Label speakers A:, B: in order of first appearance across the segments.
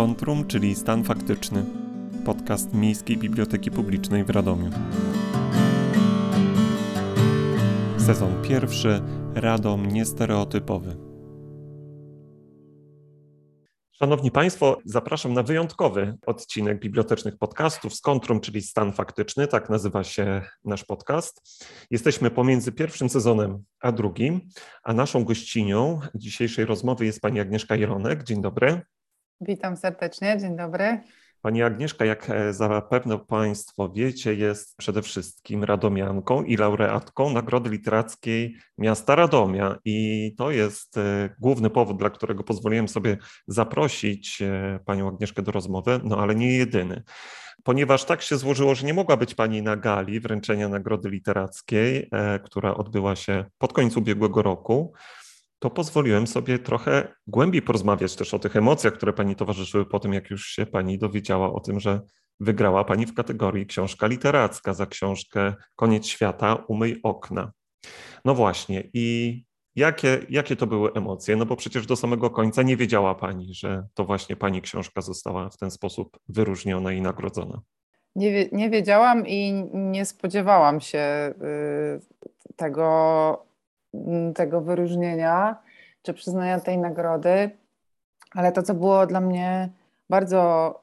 A: Skontrum, czyli Stan Faktyczny. Podcast Miejskiej Biblioteki Publicznej w Radomiu. Sezon pierwszy. Radom niestereotypowy. Szanowni Państwo, zapraszam na wyjątkowy odcinek bibliotecznych podcastów Skontrum, czyli Stan Faktyczny, tak nazywa się nasz podcast. Jesteśmy pomiędzy pierwszym sezonem a drugim, a naszą gościnią dzisiejszej rozmowy jest pani Agnieszka Jeronek. Dzień dobry.
B: Witam serdecznie, dzień dobry.
A: Pani Agnieszka, jak e, zapewne Państwo wiecie, jest przede wszystkim radomianką i laureatką Nagrody Literackiej Miasta Radomia. I to jest e, główny powód, dla którego pozwoliłem sobie zaprosić e, Panią Agnieszkę do rozmowy, no ale nie jedyny. Ponieważ tak się złożyło, że nie mogła być Pani na gali wręczenia Nagrody Literackiej, która odbyła się pod koniec ubiegłego roku, to pozwoliłem sobie trochę głębiej porozmawiać też o tych emocjach, które pani towarzyszyły po tym, jak już się pani dowiedziała o tym, że wygrała pani w kategorii książka literacka za książkę Koniec świata, umyj okna. No właśnie, i jakie, jakie to były emocje? No bo przecież do samego końca nie wiedziała pani, że to właśnie pani książka została w ten sposób wyróżniona i nagrodzona.
B: Nie, nie wiedziałam i nie spodziewałam się y, tego tego wyróżnienia czy przyznania tej nagrody, ale to, co było dla mnie bardzo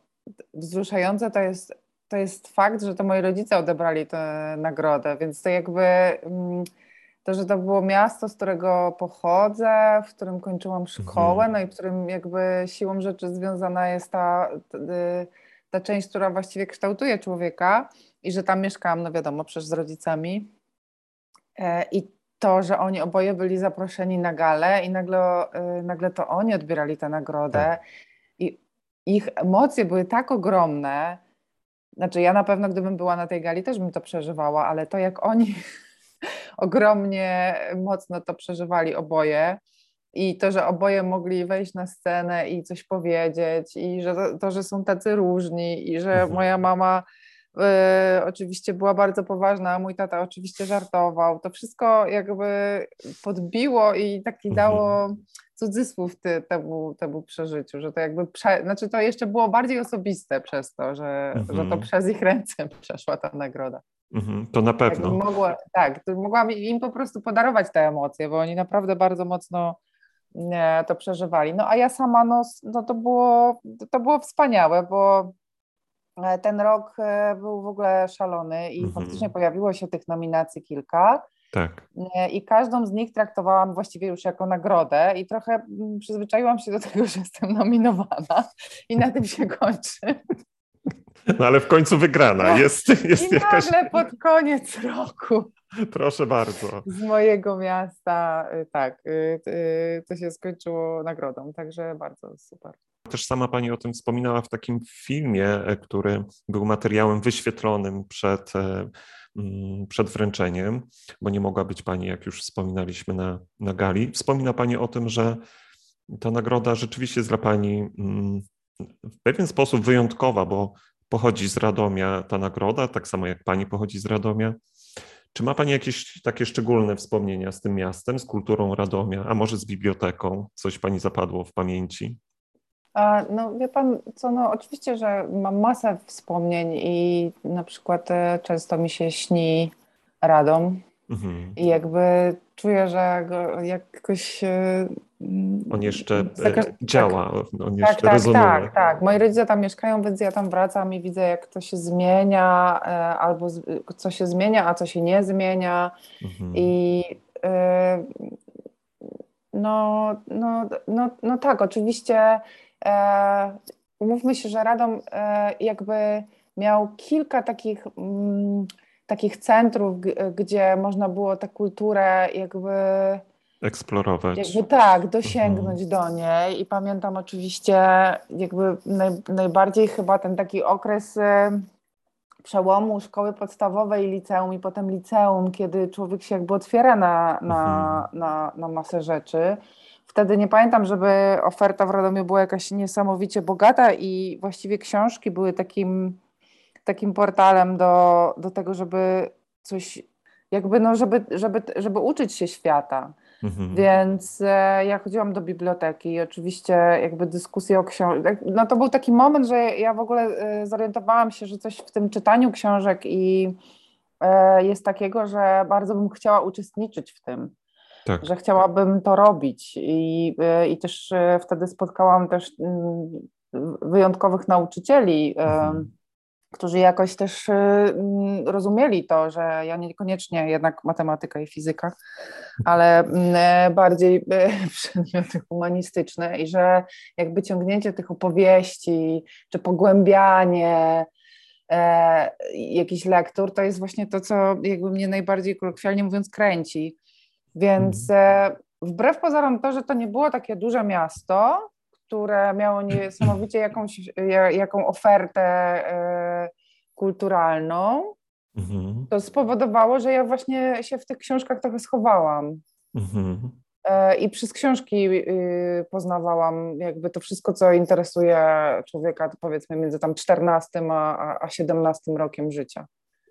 B: wzruszające, to jest, to jest fakt, że to moi rodzice odebrali tę nagrodę, więc to jakby mm, to, że to było miasto, z którego pochodzę, w którym kończyłam szkołę, mhm. no i w którym jakby siłą rzeczy związana jest ta, ta część, która właściwie kształtuje człowieka i że tam mieszkałam, no wiadomo, przecież z rodzicami. E, I to, że oni oboje byli zaproszeni na galę i nagle, y, nagle to oni odbierali tę nagrodę tak. i ich emocje były tak ogromne, znaczy ja na pewno gdybym była na tej gali też bym to przeżywała, ale to jak oni ogromnie mocno to przeżywali oboje i to, że oboje mogli wejść na scenę i coś powiedzieć i że to, to że są tacy różni i że mhm. moja mama Yy, oczywiście była bardzo poważna, mój tata oczywiście żartował. To wszystko jakby podbiło i taki mhm. dało cudzysłów ty, temu, temu przeżyciu, że to jakby, prze, znaczy to jeszcze było bardziej osobiste przez to, że, że to mhm. przez ich ręce przeszła ta nagroda.
A: Mhm, to na pewno.
B: mogła, tak, mogłam im po prostu podarować te emocje, bo oni naprawdę bardzo mocno nie, to przeżywali. No a ja sama, no, no to, było, to było wspaniałe, bo E, ten rok e, był w ogóle szalony i mhm. faktycznie pojawiło się tych nominacji kilka.
A: Tak.
B: E, I każdą z nich traktowałam właściwie już jako nagrodę i trochę mm, przyzwyczaiłam się do tego, że jestem nominowana i na tym się kończy.
A: No ale w końcu wygrana. No. Jest, jest
B: I jakaś... nagle pod koniec roku.
A: Proszę bardzo.
B: Z mojego miasta, y, tak, y, y, to się skończyło nagrodą, także bardzo super.
A: Też sama Pani o tym wspominała w takim filmie, e, który był materiałem wyświetlonym przed, e, mm, przed wręczeniem, bo nie mogła być Pani, jak już wspominaliśmy na, na gali. Wspomina Pani o tym, że ta nagroda rzeczywiście jest dla Pani mm, w pewien sposób wyjątkowa, bo pochodzi z Radomia ta nagroda, tak samo jak Pani pochodzi z Radomia. Czy ma Pani jakieś takie szczególne wspomnienia z tym miastem, z kulturą Radomia, a może z biblioteką? Coś Pani zapadło w pamięci?
B: No wie pan co, no oczywiście, że mam masę wspomnień i na przykład e, często mi się śni Radom mhm. i jakby czuję, że jakoś e,
A: on jeszcze e, Zakaż... działa, on
B: tak,
A: jeszcze
B: tak,
A: rezonuje.
B: Tak, tak. Moi rodzice tam mieszkają, więc ja tam wracam i widzę, jak to się zmienia, albo co się zmienia, a co się nie zmienia. Mhm. I no, no, no, no tak, oczywiście umówmy się, że Radom e, jakby miał kilka takich, mm, takich centrów, gdzie można było tę kulturę jakby
A: eksplorować.
B: Jakby tak, dosięgnąć mhm. do niej i pamiętam oczywiście jakby naj, najbardziej chyba ten taki okres e, przełomu szkoły podstawowej i liceum i potem liceum, kiedy człowiek się jakby otwiera na, na, mhm. na, na masę rzeczy wtedy nie pamiętam, żeby oferta w Radomiu była jakaś niesamowicie bogata i właściwie książki były takim, takim portalem do, do tego, żeby coś, jakby no, żeby, żeby, żeby uczyć się świata. Mhm. Więc e, ja chodziłam do biblioteki i oczywiście jakby dyskusje o książkach. No to był taki moment, że ja w ogóle e, zorientowałam się, że coś w tym czytaniu książek i e, jest takiego, że bardzo bym chciała uczestniczyć w tym. Tak. Że chciałabym to robić i, i też wtedy spotkałam też mm, wyjątkowych nauczycieli, mhm którzy jakoś też mm, rozumieli to, że ja niekoniecznie jednak matematyka i fizyka, ale mm, bardziej przedmioty humanistyczne i że jakby ciągnięcie tych opowieści, czy pogłębianie e, jakichś lektur, to jest właśnie to, co jakby mnie najbardziej kolokwialnie mówiąc kręci. Więc mhm. e, wbrew pozorom to, że to nie było takie duże miasto, które miało niesamowicie jakąś, jaką ofertę e, kulturalną, mhm. to spowodowało, że ja właśnie się w tych książkach trochę schowałam. Mhm. E, I przez książki y, poznawałam jakby to wszystko, co interesuje człowieka, powiedzmy między tam 14 a, a 17 rokiem życia.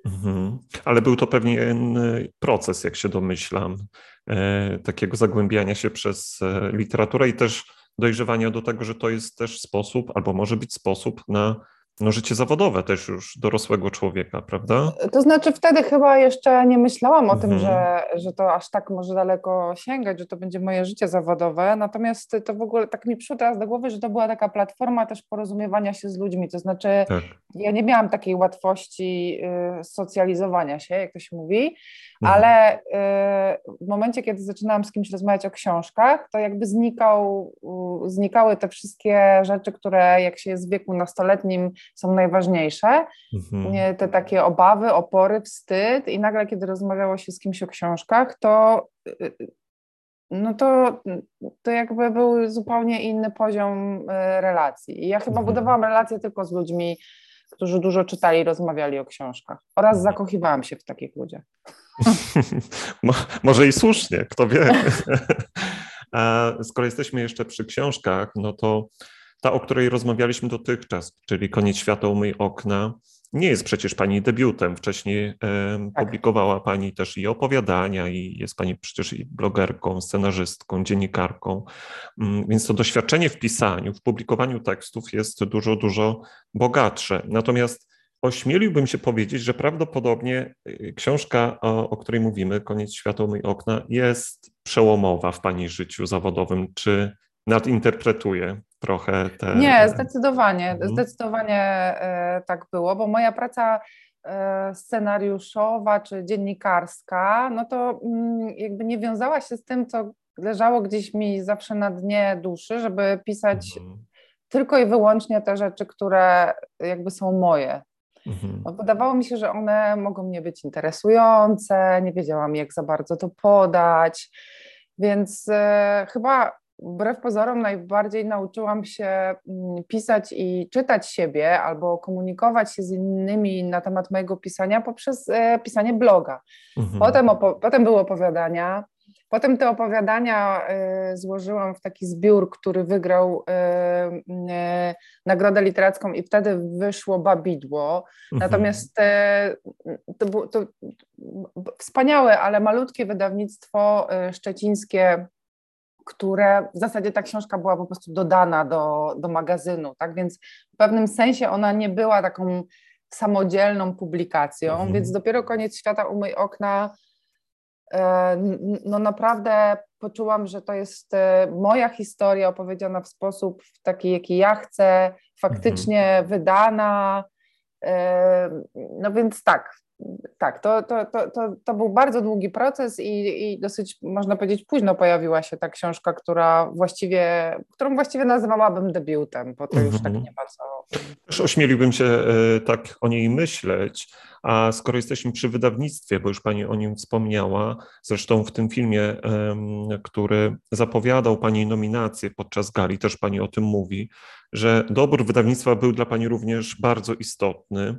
A: Mhm. Ale był to pewien proces, jak się domyślam, e, takiego zagłębiania się przez literaturę i też dojrzewania do tego, że to jest też sposób, albo może być sposób na no, życie zawodowe też już dorosłego człowieka, prawda?
B: To znaczy wtedy chyba jeszcze nie myślałam o mhm. tym, że, że to aż tak może daleko sięgać, że to będzie moje życie zawodowe, natomiast to w ogóle tak mi przyszło teraz do głowy, że to była taka platforma też porozumiewania się z ludźmi, to znaczy tak. ja nie miałam takiej łatwości y, socjalizowania się, jak to się mówi, mhm. ale y, w momencie, kiedy zaczynałam z kimś rozmawiać o książkach, to jakby znikał, y, znikały te wszystkie rzeczy, które jak się jest w wieku nastoletnim są najważniejsze. Mhm. Te takie obawy, opory, wstyd i nagle, kiedy rozmawiało się z kimś o książkach, to no to, to jakby był zupełnie inny poziom e, relacji. I ja chyba mhm. budowałam relacje tylko z ludźmi, którzy dużo czytali i rozmawiali o książkach. Oraz mhm. zakochiwałam się w takich ludziach.
A: Może i słusznie, kto wie. A skoro jesteśmy jeszcze przy książkach, no to ta, o której rozmawialiśmy dotychczas, czyli Koniec świata umyj okna, nie jest przecież Pani debiutem. Wcześniej tak. publikowała Pani też i opowiadania, i jest Pani przecież i blogerką, scenarzystką, dziennikarką, mm, więc to doświadczenie w pisaniu, w publikowaniu tekstów jest dużo, dużo bogatsze. Natomiast ośmieliłbym się powiedzieć, że prawdopodobnie e, książka, o, o której mówimy, Koniec świata umyj okna, jest przełomowa w Pani życiu zawodowym. Czy nadinterpretuję trochę te.
B: Nie, zdecydowanie, mhm. zdecydowanie e, tak było, bo moja praca e, scenariuszowa czy dziennikarska, no to mm, jakby nie wiązała się z tym, co leżało gdzieś mi zawsze na dnie duszy, żeby pisać mhm. tylko i wyłącznie te rzeczy, które jakby są moje. Mhm. Wydawało mi się, że one mogą mnie być interesujące, nie wiedziałam, jak za bardzo to podać. Więc e, chyba wbrew pozorom najbardziej nauczyłam się mm, pisać i czytać siebie albo komunikować się z innymi na temat mojego pisania poprzez e, pisanie bloga. Mhm. Potem, potem były opowiadania. Potem te opowiadania y, złożyłam w taki zbiór, który wygrał y, nagrodę literacką i wtedy wyszło Babidło. Mhm. Natomiast to było to wspaniałe, ale malutkie wydawnictwo szczecińskie które w zasadzie ta książka była po prostu dodana do, do magazynu, tak? Więc w pewnym sensie ona nie była taką samodzielną publikacją, mhm. więc dopiero koniec świata umyj okna. E, no naprawdę poczułam, że to jest e, moja historia opowiedziana w sposób taki, jaki ja chcę, faktycznie mhm. wydana. E, no więc tak, tak, to, to, to, to, był bardzo długi proces i, i dosyć, można powiedzieć, późno pojawiła się ta książka, która właściwie, którą właściwie nazywałabym debiutem, bo to już tak mhm. nie bardzo...
A: Też ośmieliłbym się e, tak o niej myśleć, a skoro jesteśmy przy wydawnictwie, bo już Pani o nim wspomniała, zresztą w tym filmie, który zapowiadał Pani nominację podczas gali, też Pani o tym mówi, że dobór wydawnictwa był dla Pani również bardzo istotny.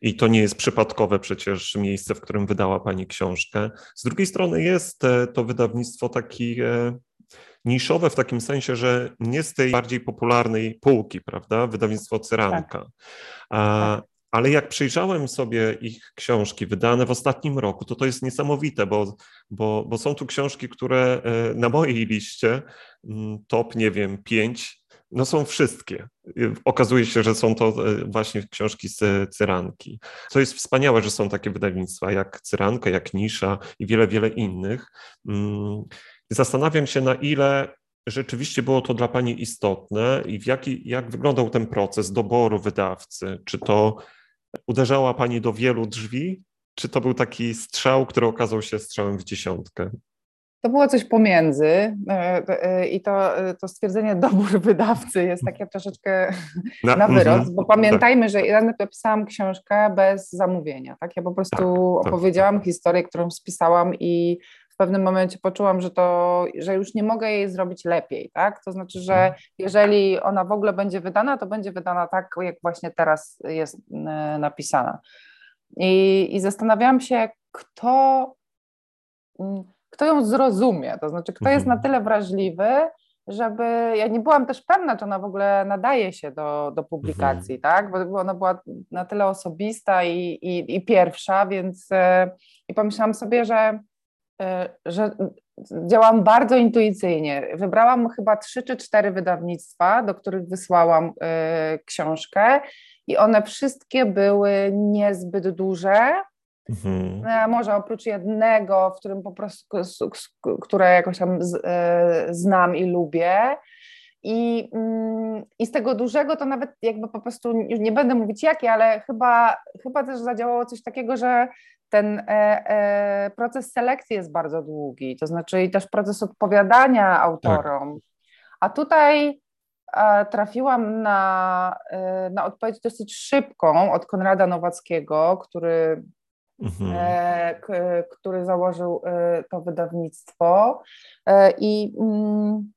A: I to nie jest przypadkowe przecież miejsce, w którym wydała Pani książkę. Z drugiej strony jest e, to wydawnictwo takie niszowe w takim sensie, że nie z tej bardziej popularnej półki, prawda? Wydawnictwo Cyranka. Tak. A, ale jak przyjrzałem sobie ich książki wydane w ostatnim roku, to to jest niesamowite, bo, bo, bo są tu książki, które e, na mojej liście, mm, top, nie wiem, pięć, no są wszystkie. Okazuje się, że są to e, właśnie książki z Cyranki. Co jest wspaniałe, że są takie wydawnictwa jak Cyranka, jak Nisza i wiele, wiele innych. Mm, zastanawiam się, na ile rzeczywiście było to dla Pani istotne i w jaki, jak wyglądał ten proces doboru wydawcy? Czy to uderzała Pani do wielu drzwi, czy to był taki strzał, który okazał się strzałem w dziesiątkę?
B: To było coś pomiędzy e, e, i to, e, to stwierdzenie dobór wydawcy jest takie troszeczkę na, na wyrost, bo pamiętajmy, tak. że ja napisałam książkę bez zamówienia, tak? Ja po prostu tak, tak opowiedziałam historię, którą spisałam i w pewnym momencie poczułam, że to, że już nie mogę jej zrobić lepiej, tak? To znaczy, że mhm. jeżeli ona w ogóle będzie wydana, to będzie wydana tak, jak właśnie teraz jest e, napisana. I, i zastanawiałam się, kto, mm, kto ją zrozumie, to znaczy, kto mhm. jest na tyle wrażliwy, żeby. Ja nie byłam też pewna, czy ona w ogóle nadaje się do, do publikacji, mhm. tak? Bo, bo ona była na tyle osobista i, i, i pierwsza, więc e, i pomyślałam sobie, że E, że działam bardzo intuicyjnie. Wybrałam chyba trzy czy cztery wydawnictwa, do których wysłałam e, książkę i one wszystkie były niezbyt duże. Mhm. E, może oprócz jednego, w którym po prostu, które jakoś tam znam i lubię. I, mm, I z tego dużego to nawet jakby po prostu nie będę mówić jakie, ale chyba, chyba też zadziałało coś takiego, że ten e, e, proces selekcji jest bardzo długi, to znaczy i też proces odpowiadania autorom. Tak. A tutaj e, trafiłam na, e, na odpowiedź dosyć szybką od Konrada Nowackiego, który, mhm. E, który założył e, to wydawnictwo. I mm,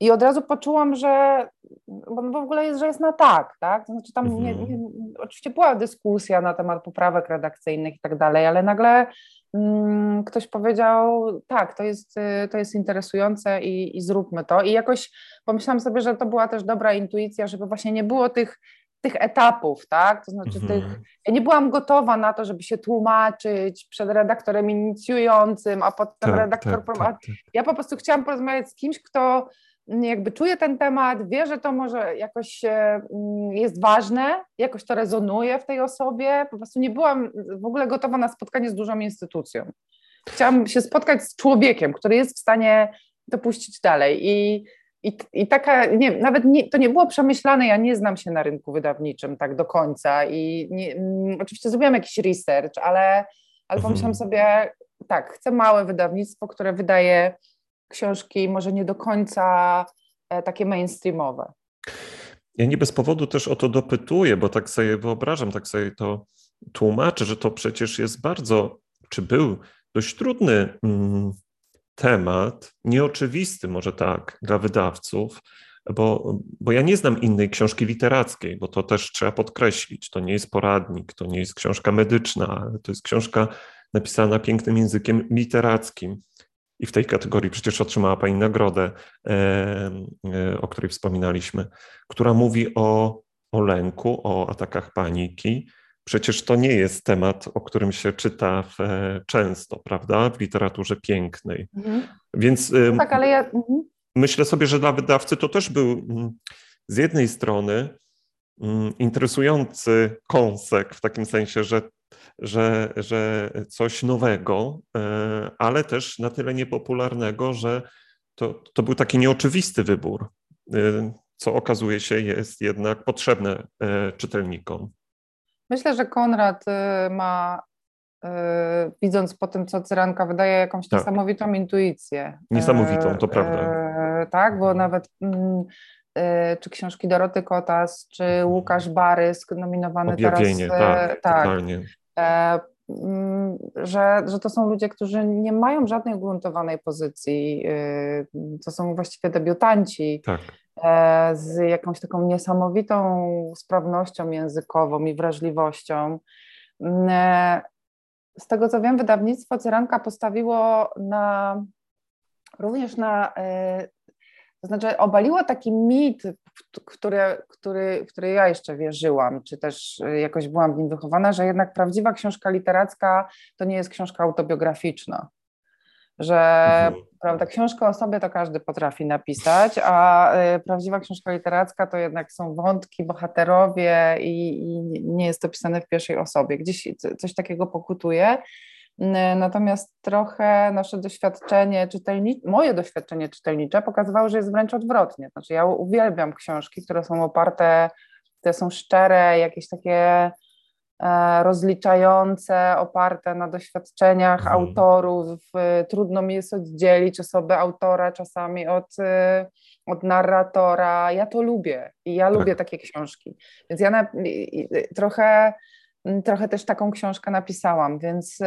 B: i od razu poczułam, że bo w ogóle jest, że jest na tak, tak? To znaczy tam nie, mhm. nie, oczywiście była dyskusja na temat poprawek redakcyjnych i tak dalej, ale nagle mm, ktoś powiedział, tak, to jest, y, to jest interesujące i, i zróbmy to. I jakoś pomyślałam sobie, że to była też dobra intuicja, żeby właśnie nie było tych tych etapów, tak? To znaczy mhm. tych, ja nie byłam gotowa na to, żeby się tłumaczyć przed redaktorem inicjującym, a potem tak, redaktor tak, tak, tak, Ja po prostu chciałam porozmawiać z kimś, kto jakby czuję ten temat, wie, że to może jakoś mm, jest ważne, jakoś to rezonuje w tej osobie. Po prostu nie byłam w ogóle gotowa na spotkanie z dużą instytucją. Chciałam się spotkać z człowiekiem, który jest w stanie to puścić dalej. I, i, i taka, nie, nawet nie, to nie było przemyślane, ja nie znam się na rynku wydawniczym tak do końca i nie, mm, oczywiście zrobiłam jakiś research, ale, ale mhm. pomyślałam sobie, tak, chcę małe wydawnictwo, które wydaje książki może nie do końca e, takie mainstreamowe.
A: Ja nie bez powodu też o to dopytuję, bo tak sobie wyobrażam, tak sobie to tłumaczę, że to przecież jest bardzo, czy był dość trudny mm, temat, nieoczywisty może tak dla wydawców, bo, bo ja nie znam innej książki literackiej, bo to też trzeba podkreślić. To nie jest poradnik, to nie jest książka medyczna, ale to jest książka napisana pięknym językiem literackim i w tej kategorii przecież otrzymała Pani nagrodę, e, e, o której wspominaliśmy, która mówi o, o lęku, o atakach paniki. Przecież to nie jest temat, o którym się czyta w, e, często, prawda, w literaturze pięknej. Mhm. Więc
B: no tak, ale ja... Mhm.
A: myślę sobie, że dla wydawcy to też był mm, z jednej strony mm, interesujący kąsek, w takim sensie, że że, że coś nowego, e, ale też na tyle niepopularnego, że to, to był taki nieoczywisty wybór, e, co okazuje się jest jednak potrzebne e, czytelnikom.
B: Myślę, że Konrad ma, widząc po tym, co Cyranka wydaje, jakąś tak. niesamowitą intuicję.
A: Niesamowitą, to prawda.
B: Tak, bo nawet mm, czy książki Doroty Kotas, czy mhm. Łukasz Barysk, nominowany
A: Objawienie,
B: teraz.
A: Tak, tak, totalnie.
B: E, mm, że, że to są ludzie, którzy nie mają żadnej ugruntowanej pozycji. Y, to są właściwie debiutanci
A: tak.
B: E, z jakąś taką niesamowitą sprawnością językową i wrażliwością. Mm, e, z tego co wiem, wydawnictwo Cyranka postawiło na również na To znaczy, obaliło taki mit, który, który, który ja jeszcze wierzyłam, czy też jakoś byłam w nim wychowana, że jednak prawdziwa książka literacka to nie jest książka autobiograficzna. Że mhm. prawda, książkę o sobie to każdy potrafi napisać, a y, prawdziwa książka literacka to jednak są wątki, bohaterowie i, i nie jest to pisane w pierwszej osobie. Gdzieś coś takiego pokutuje. Natomiast trochę nasze doświadczenie czytelnicze, moje doświadczenie czytelnicze pokazywało, że jest wręcz odwrotnie. Znaczy ja uwielbiam książki, które są oparte, które są szczere, jakieś takie rozliczające, oparte na doświadczeniach mhm. autorów. Trudno mi jest oddzielić osobę autora czasami od, e, od narratora. Ja to lubię i ja tak. lubię takie książki. Więc ja na, trochę Mm, trochę też taką książkę napisałam, więc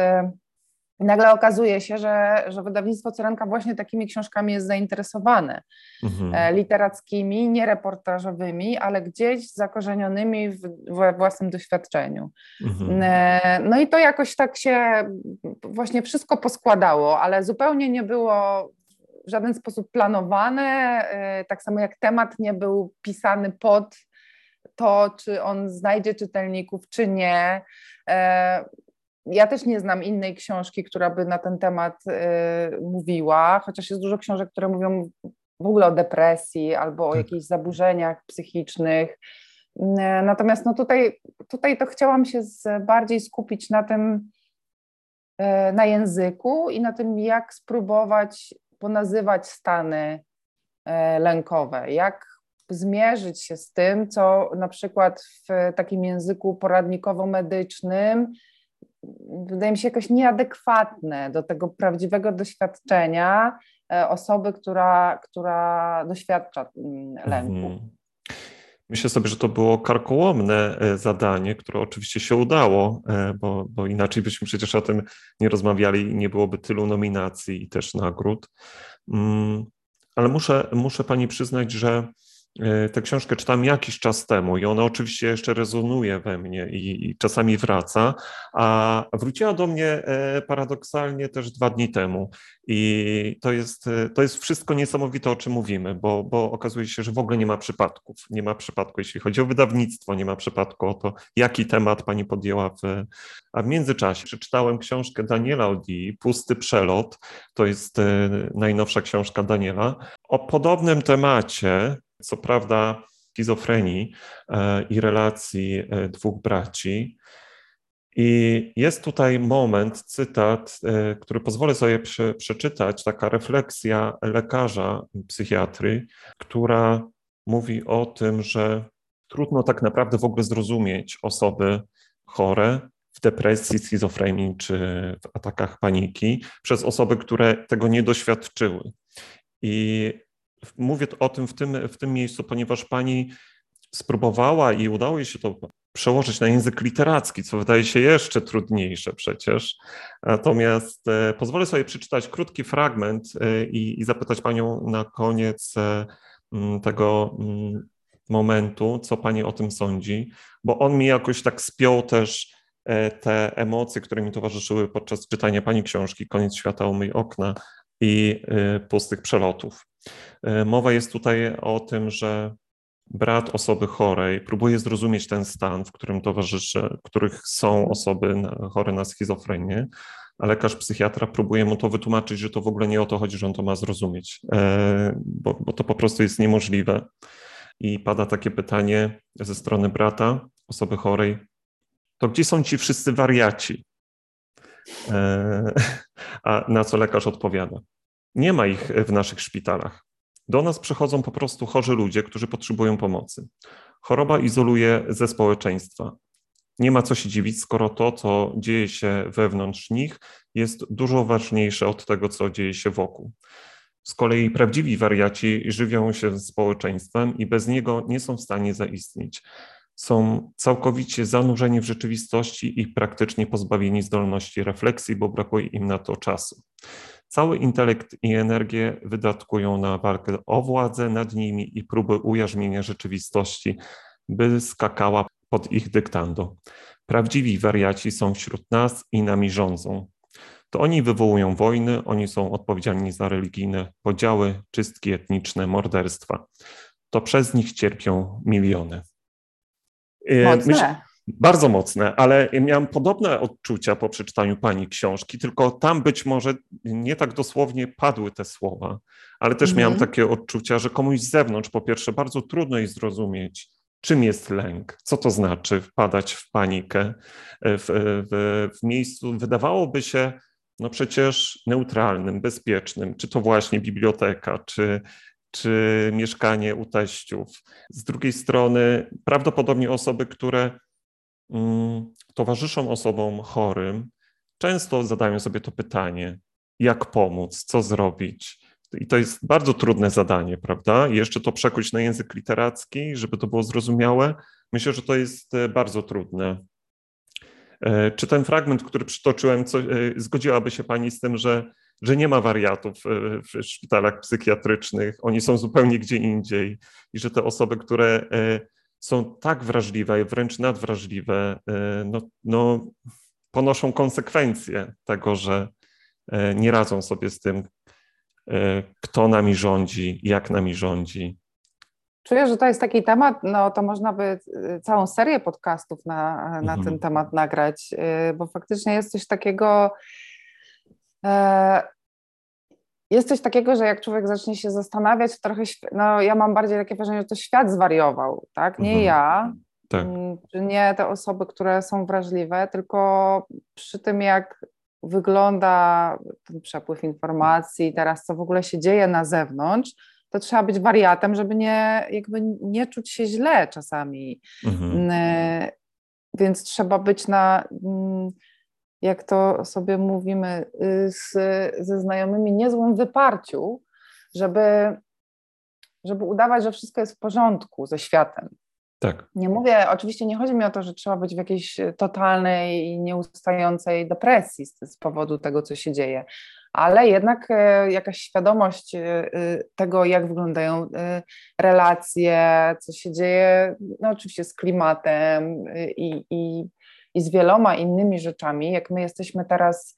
B: y, nagle okazuje się, że, że wydawnictwo Cyrenka właśnie takimi książkami jest zainteresowane. Mhm. E, literackimi, nie reportażowymi, ale gdzieś zakorzenionymi w, w własnym doświadczeniu. Mhm. E, no i to jakoś tak się właśnie wszystko poskładało, ale zupełnie nie było w żaden sposób planowane, e, tak samo jak temat nie był pisany pod to, czy on znajdzie czytelników, czy nie. Ja też nie znam innej książki, która by na ten temat e, mówiła, chociaż jest dużo książek, które mówią w ogóle o depresji albo o tak. jakichś zaburzeniach psychicznych. E, natomiast no tutaj, tutaj to chciałam się bardziej skupić na tym, na języku i na tym, jak spróbować ponazywać stany lękowe, jak zmierzyć się z tym, co na przykład w takim języku poradnikowo-medycznym wydaje mi się jakoś nieadekwatne do tego prawdziwego doświadczenia e, osoby, która, która doświadcza mm, lęku. Mhm.
A: Myślę sobie, że to było karkołomne e, zadanie, które oczywiście się udało, e, bo, bo inaczej byśmy przecież o tym nie rozmawiali i nie byłoby tylu nominacji i też nagród. Mm, ale muszę, muszę pani przyznać, że tę książkę czytam jakiś czas temu i ona oczywiście jeszcze rezonuje we mnie i, i, czasami wraca, a wróciła do mnie e, paradoksalnie też dwa dni temu. I to jest, e, to jest wszystko niesamowite, o czym mówimy, bo, bo okazuje się, że w ogóle nie ma przypadków. Nie ma przypadku, jeśli chodzi o wydawnictwo, nie ma przypadku o to, jaki temat pani podjęła. W... A w międzyczasie przeczytałem książkę Daniela Odi, Pusty Przelot. To jest najnowsza książka Daniela. O podobnym temacie, co prawda schizofrenii e, i relacji e, dwóch braci. I jest tutaj moment, cytat, e, który pozwolę sobie prze, przeczytać, taka refleksja lekarza psychiatry, która mówi o tym, że trudno tak naprawdę w ogóle zrozumieć osoby chore w depresji, schizofrenii czy w atakach paniki przez osoby, które tego nie doświadczyły. I Mówię o tym w tym, w tym miejscu, ponieważ pani spróbowała i udało jej się to przełożyć na język literacki, co wydaje się jeszcze trudniejsze przecież. Natomiast e, pozwolę sobie przeczytać krótki fragment e, i, i zapytać panią na koniec e, tego momentu, co pani o tym sądzi, bo on mi jakoś tak spiął też te emocje, które mi towarzyszyły podczas czytania pani książki Koniec świata u mych okna i pustych przelotów. E, mowa jest tutaj o tym, że brat osoby chorej próbuje zrozumieć ten stan, w którym towarzyszy, których są osoby chore na schizofrenię, a lekarz psychiatra próbuje mu to wytłumaczyć, że to w ogóle nie o to chodzi, że on to ma zrozumieć, e, bo, bo to po prostu jest niemożliwe. I pada takie pytanie ze strony brata osoby chorej, to gdzie są ci wszyscy wariaci? E, a na co lekarz odpowiada? Nie ma ich w naszych szpitalach. Do nas przychodzą po prostu chorzy ludzie, którzy potrzebują pomocy. Choroba izoluje ze społeczeństwa. Nie ma co się dziwić, skoro to, co dzieje się wewnątrz nich, jest dużo ważniejsze od tego, co dzieje się wokół. Z kolei prawdziwi wariaci żywią się społeczeństwem i bez niego nie są w stanie zaistnieć. Są całkowicie zanurzeni w rzeczywistości i praktycznie pozbawieni zdolności refleksji, bo brakuje im na to czasu. Cały intelekt i energię wydatkują na walkę o władzę nad nimi i próby ujarzmienia rzeczywistości, by skakała pod ich dyktando. Prawdziwi wariaci są wśród nas i nami rządzą. to oni wywołują wojny, oni są odpowiedzialni za religijne podziały, czystki etniczne, morderstwa. To przez nich cierpią miliony.
B: Mocne. Myślę,
A: bardzo mocne, ale miałem podobne odczucia po przeczytaniu pani książki, tylko tam być może nie tak dosłownie padły te słowa, ale też miałem mhm. takie odczucia, że komuś z zewnątrz, po pierwsze, bardzo trudno jest zrozumieć, czym jest lęk, co to znaczy wpadać w panikę w, w, w miejscu, wydawałoby się, no przecież neutralnym, bezpiecznym, czy to właśnie biblioteka, czy, czy mieszkanie u teściów. Z drugiej strony, prawdopodobnie osoby, które mm, towarzyszą osobom chorym, często zadają sobie to pytanie: jak pomóc, co zrobić? I to jest bardzo trudne zadanie, prawda? Jeszcze to przekuć na język literacki, żeby to było zrozumiałe. Myślę, że to jest e, bardzo trudne. E, czy ten fragment, który przytoczyłem, co, e, zgodziłaby się Pani z tym, że, że nie ma wariatów w szpitalach psychiatrycznych, oni są zupełnie gdzie indziej i że te osoby, które są tak wrażliwe, wręcz nadwrażliwe, no, no, ponoszą konsekwencje tego, że nie radzą sobie z tym, E, kto nami rządzi, jak nami rządzi.
B: Czuję, że to jest taki temat, no to można by e, całą serię podcastów na, na mhm. ten temat nagrać, e, bo faktycznie jest coś takiego, jest coś takiego, że jak człowiek zacznie się zastanawiać, trochę, no ja mam bardziej takie wrażenie, że to świat zwariował, tak? Nie mhm. ja, tak. Mm, nie te osoby, które są wrażliwe, tylko przy tym, jak wygląda ten przepływ informacji, teraz co w ogóle się dzieje na zewnątrz, to trzeba być wariatem, żeby nie, jakby nie czuć się źle czasami. Mhm. Mm, więc trzeba być na, mm, jak to sobie mówimy, y, z, ze znajomymi, niezłym wyparciu, żeby, żeby udawać, że wszystko jest w porządku ze światem.
A: Tak.
B: Nie mówię, oczywiście nie chodzi mi o to, że trzeba być w jakiejś totalnej i nieustającej depresji z, z powodu tego, co się dzieje, ale jednak e, jakaś świadomość e, e, tego, jak wyglądają relacje, co się dzieje, no oczywiście z klimatem i, i, i z wieloma innymi rzeczami. Jak my jesteśmy teraz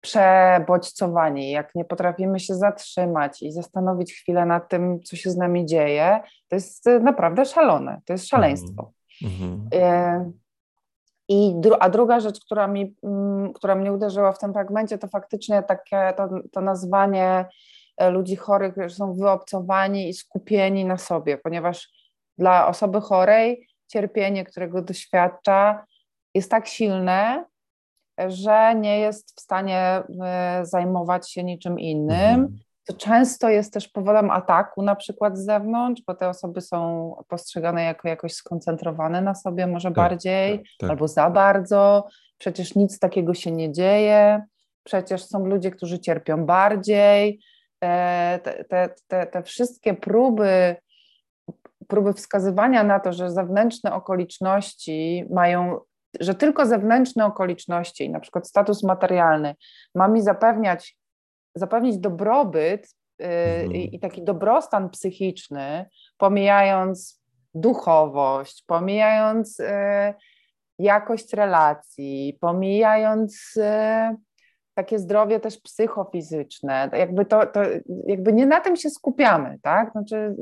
B: przebodźcowani, jak nie potrafimy się zatrzymać i zastanowić chwilę nad tym, co się z nami dzieje, to jest naprawdę szalone, to jest szaleństwo. Mm -hmm. I dru a druga rzecz, która, mi, mm, która mnie uderzyła w tym fragmencie, to faktycznie takie to, to nazwanie e, ludzi chorych, że są wyobcowani i skupieni na sobie, ponieważ dla osoby chorej cierpienie, którego doświadcza, jest tak silne, że nie jest w stanie e, zajmować się niczym innym. Mhm. To często jest też powodem ataku, na przykład z zewnątrz, bo te osoby są postrzegane jako jakoś skoncentrowane na sobie, może tak, bardziej, tak, tak. albo za bardzo. Przecież nic takiego się nie dzieje. Przecież są ludzie, którzy cierpią bardziej. E, te, te, te, te wszystkie próby próby wskazywania na to, że zewnętrzne okoliczności mają że tylko zewnętrzne okoliczności, na przykład status materialny, ma mi zapewniać, zapewnić dobrobyt yy, mhm. i taki dobrostan psychiczny, pomijając duchowość, pomijając yy, jakość relacji, pomijając yy, takie zdrowie też psychofizyczne. Jakby to, to jakby nie na tym się skupiamy, tak? Znaczy,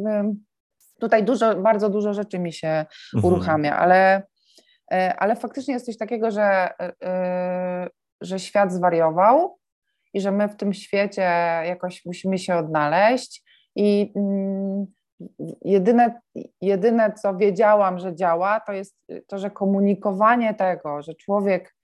B: tutaj dużo, bardzo dużo rzeczy mi się mhm. uruchamia, ale ale faktycznie jest coś takiego, że, e, e, że świat zwariował i że my w tym świecie jakoś musimy się odnaleźć. I mm, jedyne, jedyne co wiedziałam, że działa, to jest to, że komunikowanie tego, że człowiek,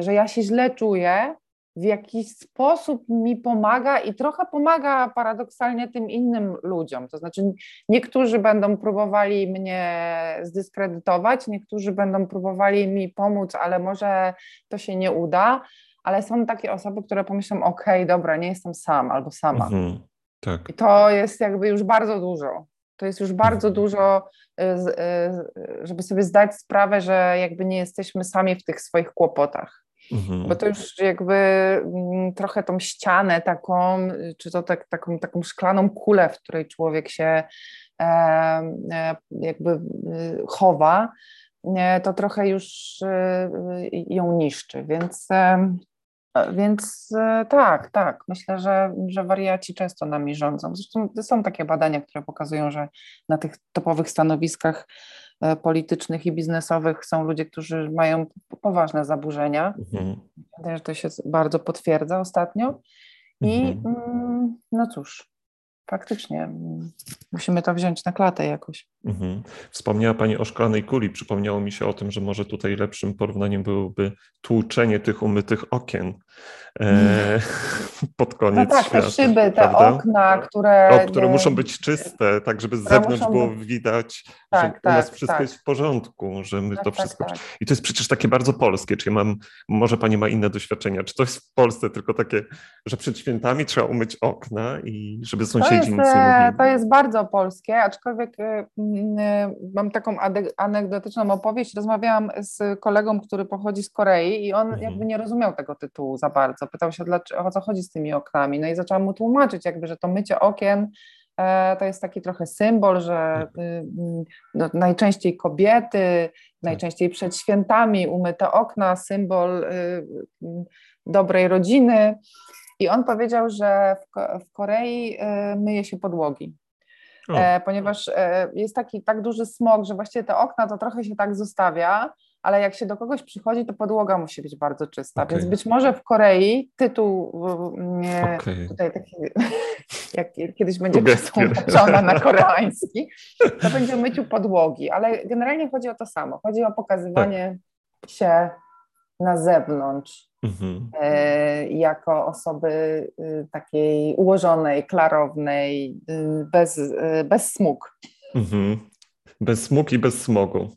B: że ja się źle czuję, w jakiś sposób mi pomaga i trochę pomaga paradoksalnie tym innym ludziom. To znaczy, niektórzy będą próbowali mnie zdyskredytować, niektórzy będą próbowali mi pomóc, ale może to się nie uda. Ale są takie osoby, które pomyślą: OK, dobra, nie jestem sam albo sama. Mhm, tak. I to jest jakby już bardzo dużo. To jest już bardzo mhm. dużo, y, y, żeby sobie zdać sprawę, że jakby nie jesteśmy sami w tych swoich kłopotach. Mhm. Bo to już jakby mm, trochę tą ścianę taką, czy to tak, taką, taką szklaną kulę, w której człowiek się e, e, jakby y, chowa, to trochę już y, ją niszczy. Więc Więc e, tak, tak. Myślę, że, że wariaci często nami rządzą. Zresztą są takie badania, które pokazują, że na tych topowych stanowiskach e, politycznych i biznesowych są ludzie, którzy mają poważne zaburzenia. Mhm. Myślę, że to się bardzo potwierdza ostatnio. I mhm. Mm, no cóż, faktycznie mm, musimy to wziąć na klatę jakoś.
A: Mhm. Wspomniała Pani o szklanej kuli. Przypomniało mi się o tym, że może tutaj lepszym porównaniem byłoby tłuczenie tych umytych okien e, pod koniec
B: no tak,
A: świata.
B: te szyby, te prawda? okna, które...
A: O, które muszą być czyste, tak żeby z zewnątrz było być... widać, tak, że tak, u nas tak, wszystko tak. jest w porządku, że my tak, to tak, wszystko... I to jest przecież takie bardzo polskie, czy ja mam, może Pani ma inne doświadczenia, czy to jest w Polsce tylko takie, że przed świętami trzeba umyć okna i żeby sąsiedzi
B: jest,
A: e?
B: To jest bardzo polskie, aczkolwiek e, mam taką anegdotyczną opowieść. Rozmawiałam z kolegą, który pochodzi z Korei i on mhm. jakby nie rozumiał tego tytułu za bardzo. Pytał się, dlaczego, o co chodzi z tymi oknami. No i zaczęłam mu tłumaczyć, jakby, że to mycie okien e, to jest taki trochę symbol, że y, y, no, najczęściej kobiety, tak. najczęściej przed świętami umyte okna, symbol y, dobrej rodziny. I on powiedział, że w Korei myje się podłogi. E, ponieważ e, jest taki tak duży smog, że właściwie te okna to trochę się tak zostawia, ale jak się do kogoś przychodzi, to podłoga musi być bardzo czysta. Okay. Więc być może w Korei tytuł nie, okay. tutaj taki, jak kiedyś będzie przetłumaczona na koreański, to będzie myciu podłogi, ale generalnie chodzi o to samo. Chodzi o pokazywanie tak. się na zewnątrz mhm. e, jako osoby y, takiej ułożonej, klarownej, y, bez, y, bez smug. Mhm.
A: Bez smug i bez smogu.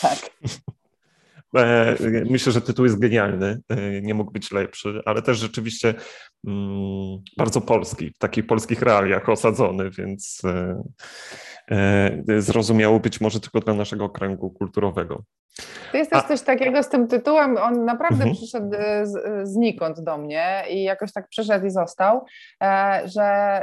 B: Tak.
A: E, myślę, że tytuł jest genialny, e, nie mógł być lepszy, ale też rzeczywiście mm, bardzo polski, w takich polskich realiach osadzony, więc zrozumiało być może tylko dla naszego kręgu kulturowego.
B: To jest też A... coś takiego z tym tytułem, on naprawdę mhm. przyszedł e, z, e, znikąd do mnie i jakoś tak przyszedł i został, e, że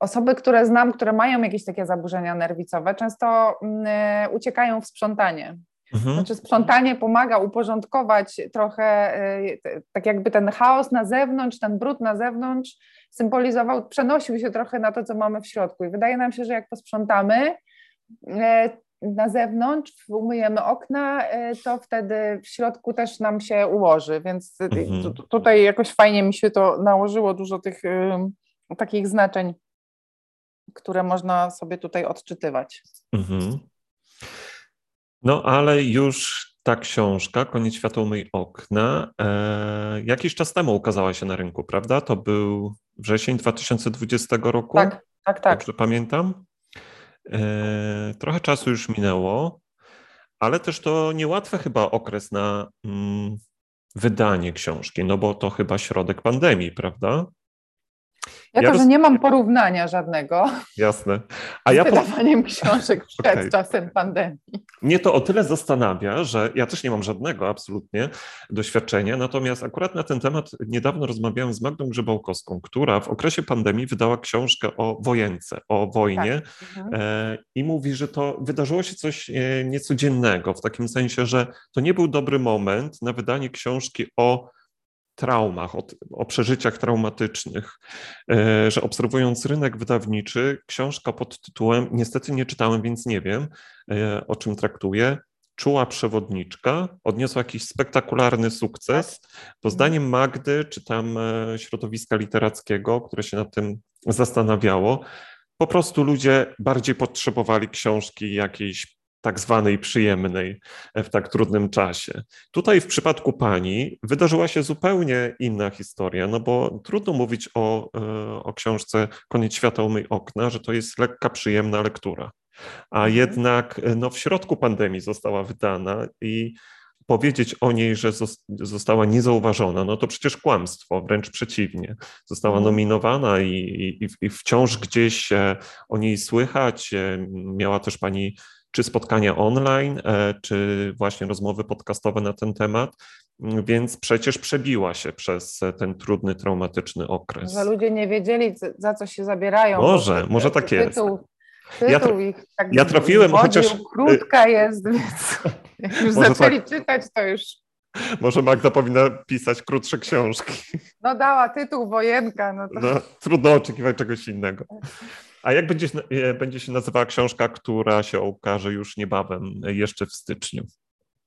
B: osoby, które znam, które mają jakieś takie zaburzenia nerwicowe, często mm, uciekają w sprzątanie. Mhm. Znaczy sprzątanie pomaga uporządkować trochę, tak jakby ten chaos na zewnątrz, ten brud na zewnątrz symbolizował, przenosił się trochę na to, co mamy w środku. I wydaje nam się, że jak posprzątamy, na zewnątrz, umyjemy okna, e, to wtedy w środku też nam się ułoży, więc mhm. tutaj jakoś fajnie mi się to nałożyło, dużo tych takich znaczeń, które można sobie tutaj odczytywać. Mhm.
A: No ale już ta książka, Koniec świata umyj okna, e, jakiś czas temu ukazała się na rynku, prawda? To był wrzesień 2020 roku?
B: Tak, tak, tak.
A: Dobrze pamiętam? E, trochę czasu już minęło, ale też to niełatwy chyba okres na mm, wydanie książki, no bo to chyba środek pandemii, prawda?
B: Jako, ja roz... że nie mam porównania żadnego.
A: Jasne.
B: A z ja wydawaniem po... książek przed okay. czasem pandemii.
A: Mnie to o tyle zastanawia, że ja też nie mam żadnego absolutnie doświadczenia, natomiast akurat na ten temat niedawno rozmawiałem z Magdą Grzebałkowską, która w okresie pandemii wydała książkę o wojence, o wojnie tak. mhm. e, i mówi, że to wydarzyło się coś e, niecodziennego, w takim sensie, że to nie był dobry moment na wydanie książki o traumach, o, o, przeżyciach traumatycznych, e, że obserwując rynek wydawniczy, książka pod tytułem, niestety nie czytałem, więc nie wiem, e, o czym traktuje, Czuła przewodniczka odniosła jakiś spektakularny sukces. Bo zdaniem Magdy, czy tam e, środowiska literackiego, które się nad tym zastanawiało, po prostu ludzie bardziej potrzebowali książki jakiejś tak zwanej przyjemnej e, w tak trudnym czasie. Tutaj w przypadku pani wydarzyła się zupełnie inna historia, no bo trudno mówić o, e, o książce Koniec świata umyj okna, że to jest lekka, przyjemna lektura. A mhm. jednak e, no, w środku pandemii została wydana i powiedzieć o niej, że została niezauważona, no to przecież kłamstwo, wręcz przeciwnie. Została mhm. nominowana i, i, i wciąż gdzieś o niej słychać. Miała też pani czy spotkania online, e, czy właśnie rozmowy podcastowe na ten temat, więc przecież przebiła się przez ten trudny, traumatyczny okres.
B: Że ludzie nie wiedzieli, za co się zabierają.
A: Może, może tak jest.
B: Tytuł, tytuł ja, tra ich tak
A: ja trafiłem, chociaż...
B: Krótka jest, więc jak już zaczęli tak... czytać, to już
A: Może Magda powinna pisać krótsze książki.
B: No dała tytuł Wojenka. No to...
A: no, trudno oczekiwać czegoś innego. A jak będzie, e, będzie się nazywała książka, która się ukaże już niebawem, jeszcze w styczniu?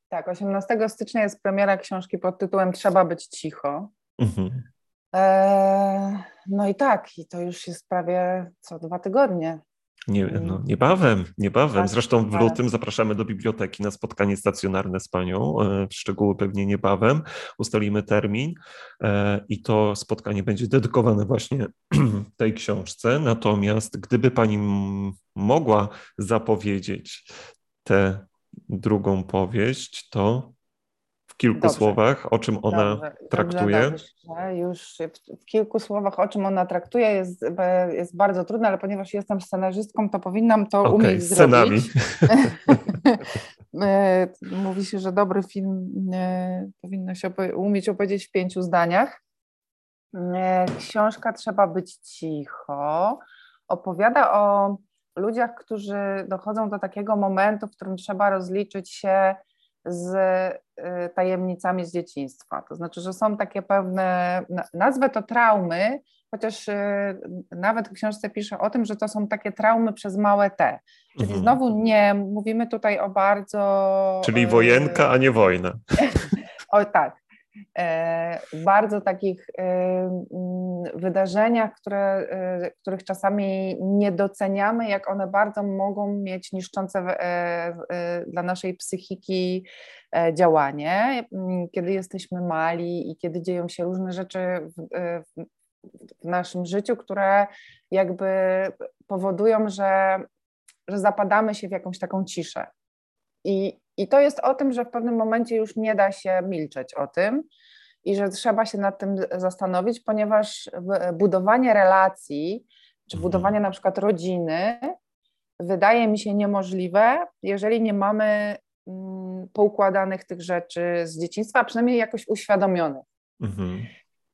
B: Tak, 18 stycznia jest premiera książki pod tytułem Trzeba być cicho. Mhm. Eee, no i tak, i to już jest prawie co dwa tygodnie.
A: Nie, no, niebawem, niebawem. Tak, Zresztą w lutym zapraszamy do biblioteki na spotkanie stacjonarne z panią. E, szczegóły pewnie niebawem. Ustalimy termin e, i to spotkanie będzie dedykowane właśnie tej książce. Natomiast gdyby pani mogła zapowiedzieć tę drugą powieść, to kilku dobrze. słowach, o czym ona dobrze, traktuje? Dobrze,
B: dobrze. Już w, kilku słowach, o czym ona traktuje, jest, jest bardzo trudne, ale ponieważ jestem scenarzystką, to powinnam to okay, umieć scenami. zrobić. E, mówi się, że dobry film e, powinno się umieć opowiedzieć w pięciu zdaniach. E, książka Trzeba być cicho. Opowiada o ludziach, którzy dochodzą do takiego momentu, w którym trzeba rozliczyć się z y, tajemnicami z dzieciństwa. To znaczy, że są takie pewne, nazwę to traumy, chociaż y, nawet w książce pisze o tym, że to są takie traumy przez małe T. Czyli mhm. znowu nie mówimy tutaj o bardzo.
A: Czyli wojenka, a nie wojna.
B: o tak. E, bardzo takich e, mm, wydarzeniach, które, e, których czasami nie doceniamy, jak one bardzo mogą mieć niszczące dla naszej psychiki działanie, mm, kiedy jesteśmy mali i kiedy dzieją się różne rzeczy w, w naszym życiu, które jakby powodują, że, że zapadamy się w jakąś taką ciszę. I, I to jest o tym, że w pewnym momencie już nie da się milczeć o tym i że trzeba się nad tym zastanowić, ponieważ budowanie relacji, czy mhm. budowanie na przykład rodziny wydaje mi się niemożliwe, jeżeli nie mamy mm, poukładanych tych rzeczy z dzieciństwa, a przynajmniej jakoś uświadomionych. Mhm.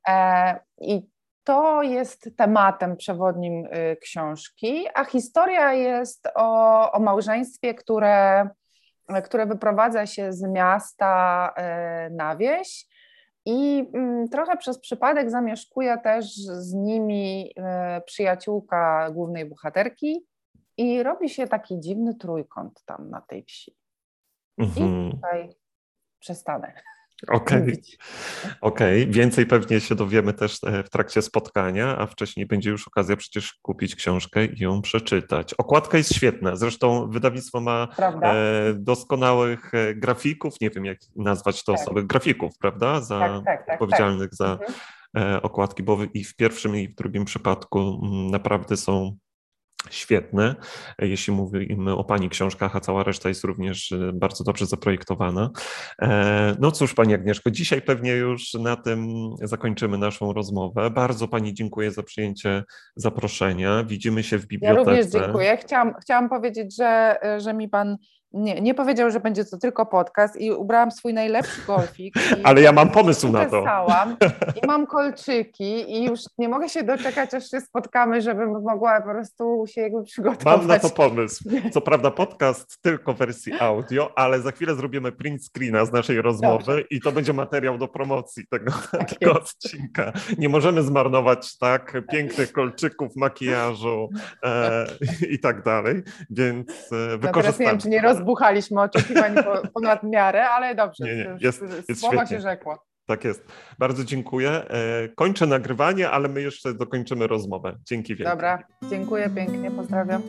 B: E, I to jest tematem przewodnim y, książki, a historia jest o, o małżeństwie, które które wyprowadza się z miasta e, na wieś i mm, trochę przez przypadek zamieszkuje też z nimi e, przyjaciółka głównej bohaterki i robi się taki dziwny trójkąt tam na tej wsi. Mhm. I tutaj przestanę.
A: Okej, okay. okay. więcej pewnie się dowiemy też e, w trakcie spotkania, a wcześniej będzie już okazja przecież kupić książkę i ją przeczytać. Okładka jest świetna, zresztą wydawnictwo ma e, doskonałych e, grafików, nie wiem jak nazwać to tak. osoby, grafików, prawda, za tak, tak, tak, tak. odpowiedzialnych za mhm. Okładki, bo i w pierwszym i w drugim przypadku mm, naprawdę są świetne, jeśli mówimy o Pani książkach, a cała reszta jest również e, bardzo dobrze zaprojektowana. E, no cóż, Pani Agnieszko, dzisiaj pewnie już na tym zakończymy naszą rozmowę. Bardzo Pani dziękuję za przyjęcie zaproszenia. Widzimy się w bibliotece.
B: Ja również dziękuję. Chciałam, chciałam powiedzieć, że, że mi Pan nie, nie powiedział, że będzie to tylko podcast i ubrałam swój najlepszy golfik.
A: Ale ja mam pomysł na to.
B: I mam kolczyki i już nie mogę się doczekać, aż się spotkamy, żebym mogła po prostu się jakby przygotować.
A: Mam na to pomysł. Co prawda podcast tylko w wersji audio, ale za chwilę zrobimy print screena z naszej rozmowy Dobrze. i to będzie materiał do promocji tego, tak tego odcinka. Nie możemy zmarnować tak pięknych kolczyków, makijażu e, i tak dalej, więc wykorzystamy. No nie wiem,
B: czy nie roz rozbuchaliśmy oczekiwań ponad miarę, ale dobrze, nie, nie, jest, jest słowa świetnie. się rzekło.
A: Tak jest. Bardzo dziękuję. E, kończę nagrywanie, ale my jeszcze dokończymy rozmowę. Dzięki wielkie.
B: Dobra, dziękuję pięknie, pozdrawiam.